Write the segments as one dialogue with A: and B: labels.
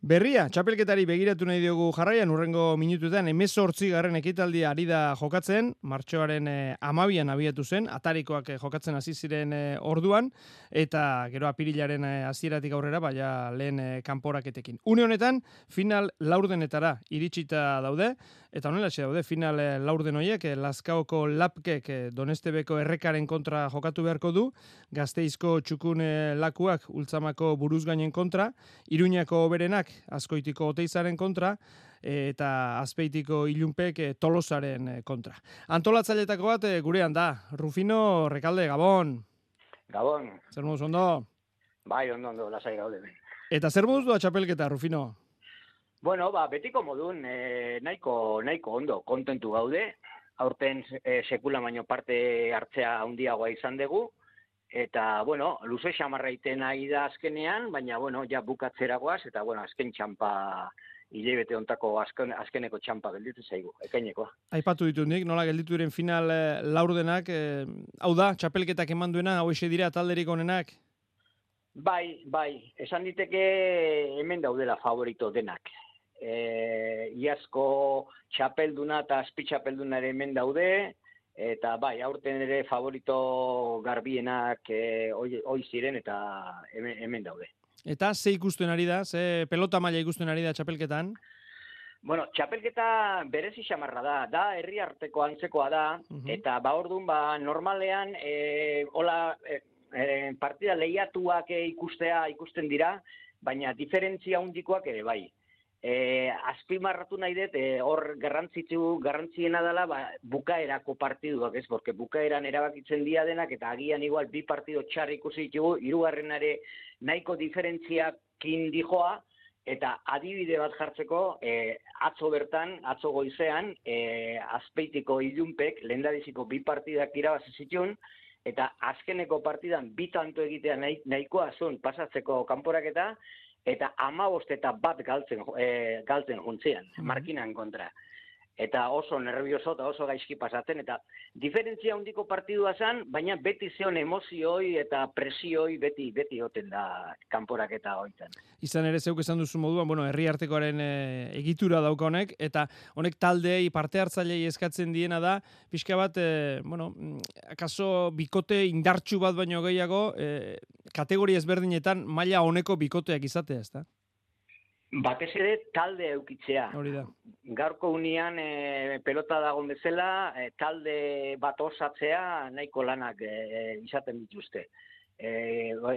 A: Berria, txapelketari begiratu nahi diogu jarraian, urrengo minutuetan, emezortzi garren ekitaldi ari da jokatzen, martxoaren eh, amabian abiatu zen, atarikoak eh, jokatzen hasi ziren eh, orduan, eta gero apirilaren hasieratik aurrera, baina lehen eh, kanporaketekin. Une honetan, final laurdenetara iritsita daude, eta honela daude, final eh, laurden horiek, eh, Lazkaoko lapkek eh, Donestebeko errekaren kontra jokatu beharko du, Gazteizko txukun lakuak ultzamako buruzgainen kontra, Iruñako berenak askoitiko oteizaren kontra, eta azpeitiko ilunpek eh, tolosaren eh, kontra. Antolatzailetako bat eh, gurean da, Rufino Rekalde, Gabon.
B: Gabon,
A: Zer moduz ondo?
B: bai, ondo, ondo, lasai gaude.
A: Eta zer moduz doa txapelketa, Rufino?
B: Bueno, ba, betiko modun, e, nahiko, nahiko ondo, kontentu gaude. Aurten e, sekula baino parte hartzea handiagoa izan dugu. Eta, bueno, luze xamarraiten nahi da azkenean, baina, bueno, ja bukatzeragoaz, eta, bueno, azken txampa, hilebete ontako azken, azkeneko txampa gelditu zaigu, ekainekoa.
A: Aipatu ditu nik, nola gelditu diren final eh, laurdenak, eh, hau da, txapelketak eman duena, hau dira talderik onenak?
B: Bai, bai, esan diteke hemen daudela favorito denak. E, iazko txapelduna eta azpi txapelduna ere hemen daude, eta bai, aurten ere favorito garbienak e, oi, oi ziren eta hemen, hemen daude.
A: Eta ze ikusten ari da, ze pelota maila ikusten ari da txapelketan?
B: Bueno, txapelketa berezi xamarra da, da herri arteko antzekoa da,
A: Mhm.
B: eta ba orduan ba normalean e, hola e, e, partida lehiatuak e, ikustea ikusten dira, baina diferentzia handikoak ere bai. E, azpimarratu nahi dut, e, hor garrantzitsu, garrantziena dela ba, bukaerako partiduak, ez? Porque bukaeran erabakitzen dia denak, eta agian igual bi partido txar ikusi ditugu, hirugarrenare nahiko diferentziakin dijoa, eta adibide bat jartzeko, e, atzo bertan, atzo goizean, e, azpeitiko ilunpek, lehendabiziko bi partidak irabazi zituen, eta azkeneko partidan bi tanto egitea nahi, nahikoa zuen pasatzeko kanporaketa, eta amabost eta bat galtzen, e, galtzen juntzean,
A: Mhm.
B: markinan kontra. Eta oso nervioso eta oso gaizki pasatzen, eta diferentzia handiko partidua zen, baina beti zeon emozioi eta presioi beti, beti oten da kanporaketa hoitan.
A: Izan ere zeuk esan duzu moduan, bueno, herri artekoaren e, egitura dauka honek, eta honek taldeei parte hartzailei eskatzen diena da, pixka bat, e, bueno, mm, akaso bikote indartsu bat baino gehiago, e, kategoria ezberdinetan maila honeko bikoteak izatea, ezta?
B: Batez ere talde eukitzea.
A: Hori da.
B: Gaurko unian e, pelota dagon bezala, e, talde bat osatzea nahiko lanak e, izaten dituzte. E,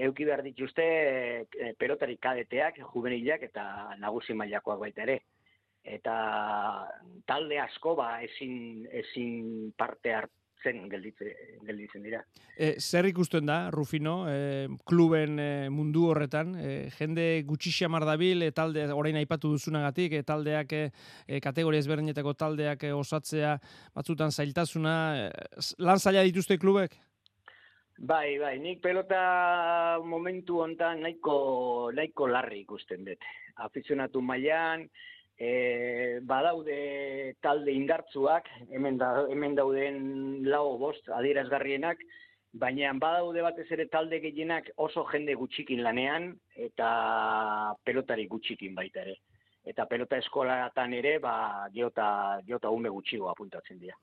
B: euki behar dituzte e, pelotari kadeteak, juvenilak eta nagusi mailakoak baita ere. Eta talde asko ba ezin, ezin parte hartzen gelditze, gelditzen dira.
A: E, zer ikusten da, Rufino, e, kluben e, mundu horretan, e, jende gutxi xamar dabil, e, talde, orain aipatu duzunagatik, e, taldeak, e, e, kategoria ezberdinetako taldeak e, osatzea, batzutan zailtasuna, e, lan zaila dituzte klubek?
B: Bai, bai, nik pelota momentu hontan nahiko, nahiko larri ikusten dut. Afizionatu mailan, e, badaude talde indartzuak, hemen, da, hemen dauden lau bost adierazgarrienak, baina badaude batez ere talde gehienak oso jende gutxikin lanean eta pelotari gutxikin baita ere. Eta pelota eskolatan ere, ba, geota, geota ume gutxigo apuntatzen dira.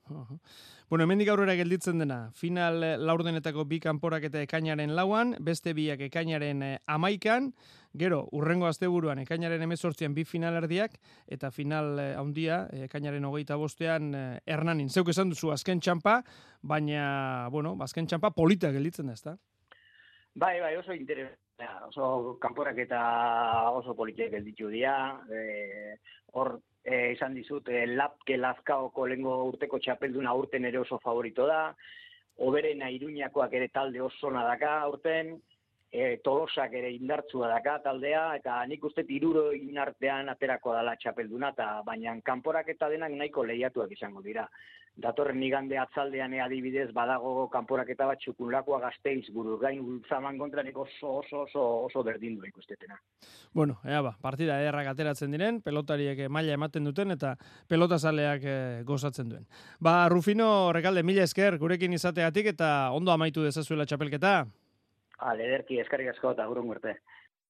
A: Bueno, hemendik aurrera gelditzen dena, final eh, laurdenetako bi kanporak eta ekainaren lauan, beste biak ekainaren eh, amaikan, gero, urrengo asteburuan ekainaren emezortzian bi finalerdiak, eta final eh, handia eh, ekainaren hogeita bostean eh, Hernanin. Zeuk esan duzu azken txampa, baina, bueno, azken txampa polita gelditzen da, ezta?
B: Bai, bai, oso interes, oso kanporak eta oso politiek gelditu dira. E, hor, e, izan dizut, e, lapke lazkaoko lengo urteko txapelduna urten ere oso favorito da. Oberena iruñakoak ere talde oso daka urten. E, tolosak ere indartzua daka taldea, eta nik uste iruro inartean aterako dala txapelduna, eta baina kanporak eta denak nahiko lehiatuak izango dira. Datorren igande atzaldean ea adibidez badago kanporaketa bat txukunlakoa gazteiz bururgain gultzaman kontrarik oso oso oso oso berdindu ikustetena.
A: Bueno, ea ba, partida ederrak ateratzen diren, pelotariek eh, maila ematen duten eta pelotazaleak eh, gozatzen duen. Ba, Rufino Rekalde, mila esker gurekin izateatik eta ondo amaitu dezazuela txapelketa.
B: Ale, ederki, eskarrik asko eta gurun urte.